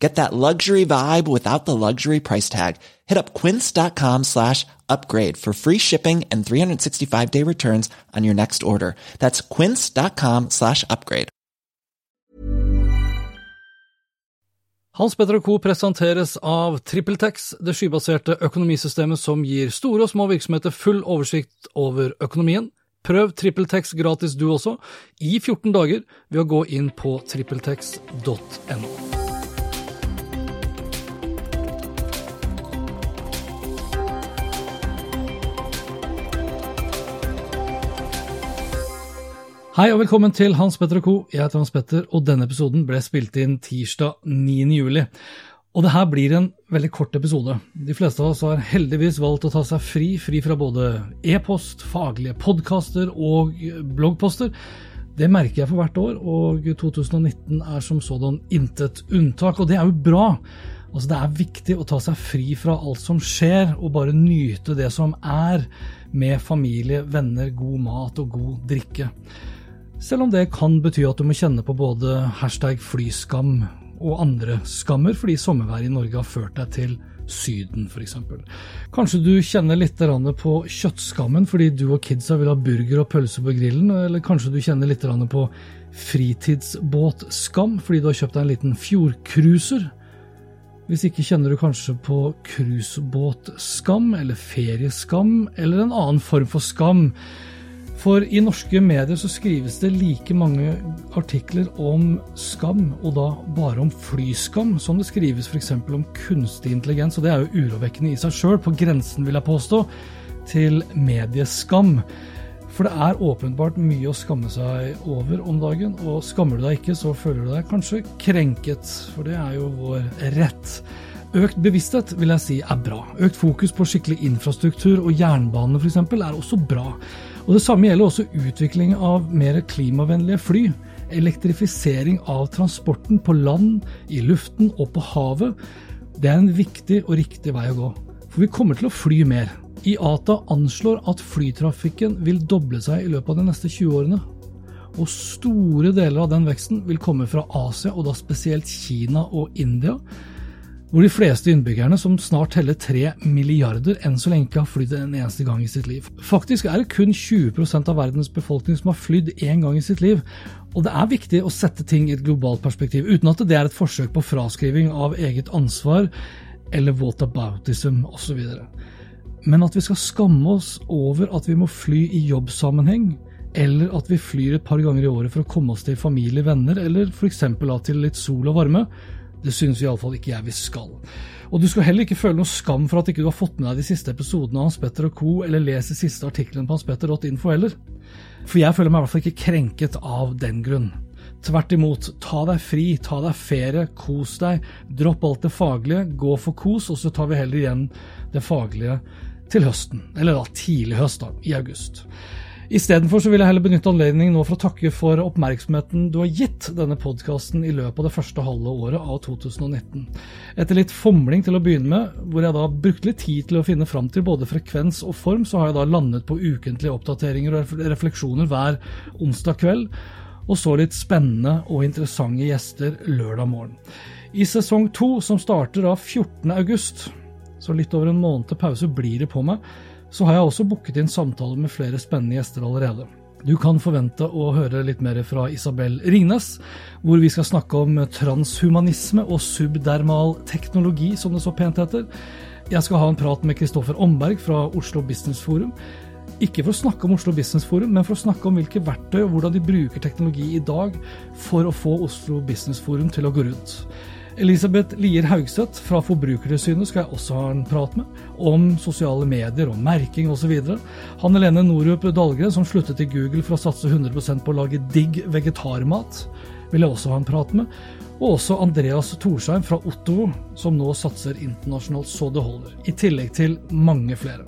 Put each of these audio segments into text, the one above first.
Get that luxury vibe without the luxury price tag. Hit up quince.com slash upgrade for free shipping and 365 day returns on your next order. That's quince.com slash upgrade. Hans Petter Co. presenteres av TrippelTex, det skybaserte økonomisystemet som gir store og små virksomheter full oversikt over økonomien. Prøv TrippelTex gratis du også, i 14 dager, ved å gå inn på trippeltex.no. Hei og velkommen til Hans Petter og co. Jeg heter Hans Petter, og denne episoden ble spilt inn tirsdag 9. juli. Og det her blir en veldig kort episode. De fleste av oss har heldigvis valgt å ta seg fri, fri fra både e-post, faglige podkaster og bloggposter. Det merker jeg for hvert år, og 2019 er som sådan intet unntak. Og det er jo bra. Altså, det er viktig å ta seg fri fra alt som skjer, og bare nyte det som er, med familie, venner, god mat og god drikke. Selv om det kan bety at du må kjenne på både hashtag flyskam og andre skammer, fordi sommerværet i Norge har ført deg til Syden, f.eks. Kanskje du kjenner litt på kjøttskammen fordi du og kidsa vil ha burger og pølse på grillen, eller kanskje du kjenner litt på fritidsbåtskam fordi du har kjøpt deg en liten fjordcruiser. Hvis ikke kjenner du kanskje på cruisebåtskam eller ferieskam eller en annen form for skam. For i norske medier så skrives det like mange artikler om skam, og da bare om flyskam, som det skrives f.eks. om kunstig intelligens. Og det er jo urovekkende i seg sjøl, på grensen, vil jeg påstå, til medieskam. For det er åpenbart mye å skamme seg over om dagen, og skammer du deg ikke, så føler du deg kanskje krenket, for det er jo vår rett. Økt bevissthet vil jeg si er bra. Økt fokus på skikkelig infrastruktur og jernbane f.eks. er også bra. Og Det samme gjelder også utvikling av mer klimavennlige fly. Elektrifisering av transporten på land, i luften og på havet. Det er en viktig og riktig vei å gå. For vi kommer til å fly mer. IATA anslår at flytrafikken vil doble seg i løpet av de neste 20 årene. Og store deler av den veksten vil komme fra Asia, og da spesielt Kina og India hvor de fleste innbyggerne, som snart teller tre milliarder, enn så lenge ikke har flydd en eneste gang i sitt liv. Faktisk er det kun 20% av verdens befolkning som har flydd én gang i sitt liv. Og det er viktig å sette ting i et globalt perspektiv, uten at det er et forsøk på fraskriving av eget ansvar eller whataboutism osv. Men at vi skal skamme oss over at vi må fly i jobbsammenheng, eller at vi flyr et par ganger i året for å komme oss til familie, venner, eller f.eks. til litt sol og varme, det synes iallfall ikke jeg vi skal. Og du skal heller ikke føle noe skam for at ikke du har fått med deg de siste episodene av Hans Petter og co., eller leser siste artikkelen på hanspetter.info heller. For jeg føler meg i hvert fall ikke krenket av den grunn. Tvert imot, ta deg fri, ta deg ferie, kos deg, dropp alt det faglige, gå for kos, og så tar vi heller igjen det faglige til høsten. Eller da tidlig høst, da, i august. Istedenfor vil jeg heller benytte anledningen nå for å takke for oppmerksomheten du har gitt denne podkasten i løpet av det første halve året av 2019. Etter litt fomling til å begynne med, hvor jeg da brukte litt tid til å finne fram til både frekvens og form, så har jeg da landet på ukentlige oppdateringer og refleksjoner hver onsdag kveld, og så litt spennende og interessante gjester lørdag morgen. I sesong to, som starter da 14. august, så litt over en måned til pause blir det på meg, så har jeg også booket inn samtaler med flere spennende gjester allerede. Du kan forvente å høre litt mer fra Isabel Ringnes, hvor vi skal snakke om transhumanisme og subdermal teknologi, som det så pent heter. Jeg skal ha en prat med Kristoffer Omberg fra Oslo Business Forum. Ikke for å snakke om Oslo Business Forum, men for å snakke om hvilke verktøy og hvordan de bruker teknologi i dag for å få Oslo Business Forum til å gå rundt. Elisabeth Lier Haugseth fra Forbrukertilsynet skal jeg også ha en prat med, om sosiale medier og merking osv. Han Helene Norup Dahlgren, som sluttet i Google for å satse 100% på å lage digg vegetarmat. Vil jeg også ha en prat med, og også Andreas Torsheim fra Otto, som nå satser internasjonalt så det holder, i tillegg til mange flere.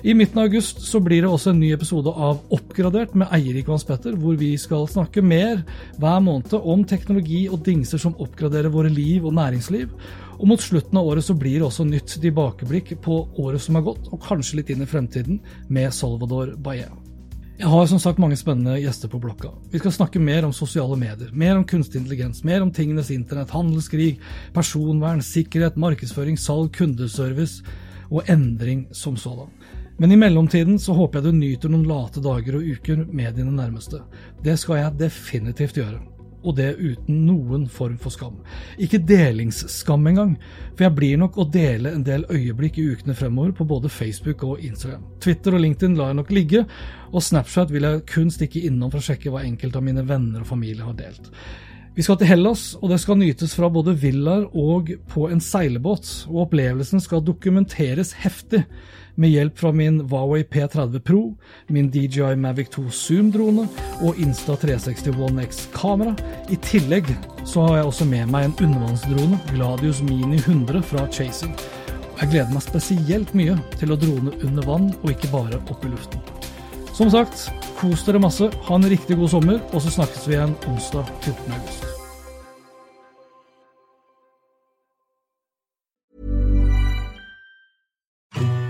I midten av august så blir det også en ny episode av Oppgradert med Eirik Vans Petter, hvor vi skal snakke mer hver måned om teknologi og dingser som oppgraderer våre liv og næringsliv. Og mot slutten av året så blir det også nytt tilbakeblikk på året som har gått, og kanskje litt inn i fremtiden, med Salvador Baye. Jeg har som sagt mange spennende gjester på blokka. Vi skal snakke mer om sosiale medier, mer om kunstig intelligens, mer om tingenes internett, handelskrig, personvern, sikkerhet, markedsføring, salg, kundeservice og endring som sådan. Men i mellomtiden så håper jeg du nyter noen late dager og uker med dine nærmeste. Det skal jeg definitivt gjøre og det uten noen form for skam. Ikke delingsskam engang, for jeg blir nok å dele en del øyeblikk i ukene fremover på både Facebook og Instagram. Twitter og LinkedIn lar jeg nok ligge, og Snapchat vil jeg kun stikke innom for å sjekke hva enkelte av mine venner og familie har delt. Vi skal til Hellas, og det skal nytes fra både villaer og på en seilbåt, og opplevelsen skal dokumenteres heftig med hjelp fra min Huawei P30 Pro, min DJI Mavic 2 Zoom-drone og Insta360 One X-kamera. I tillegg så har jeg også med meg en undervannsdrone, Gladius Mini 100 fra Chasing. Jeg gleder meg spesielt mye til å drone under vann, og ikke bare opp i luften. Som sagt, kos dere masse, ha en riktig god sommer, og så snakkes vi igjen onsdag 14. august.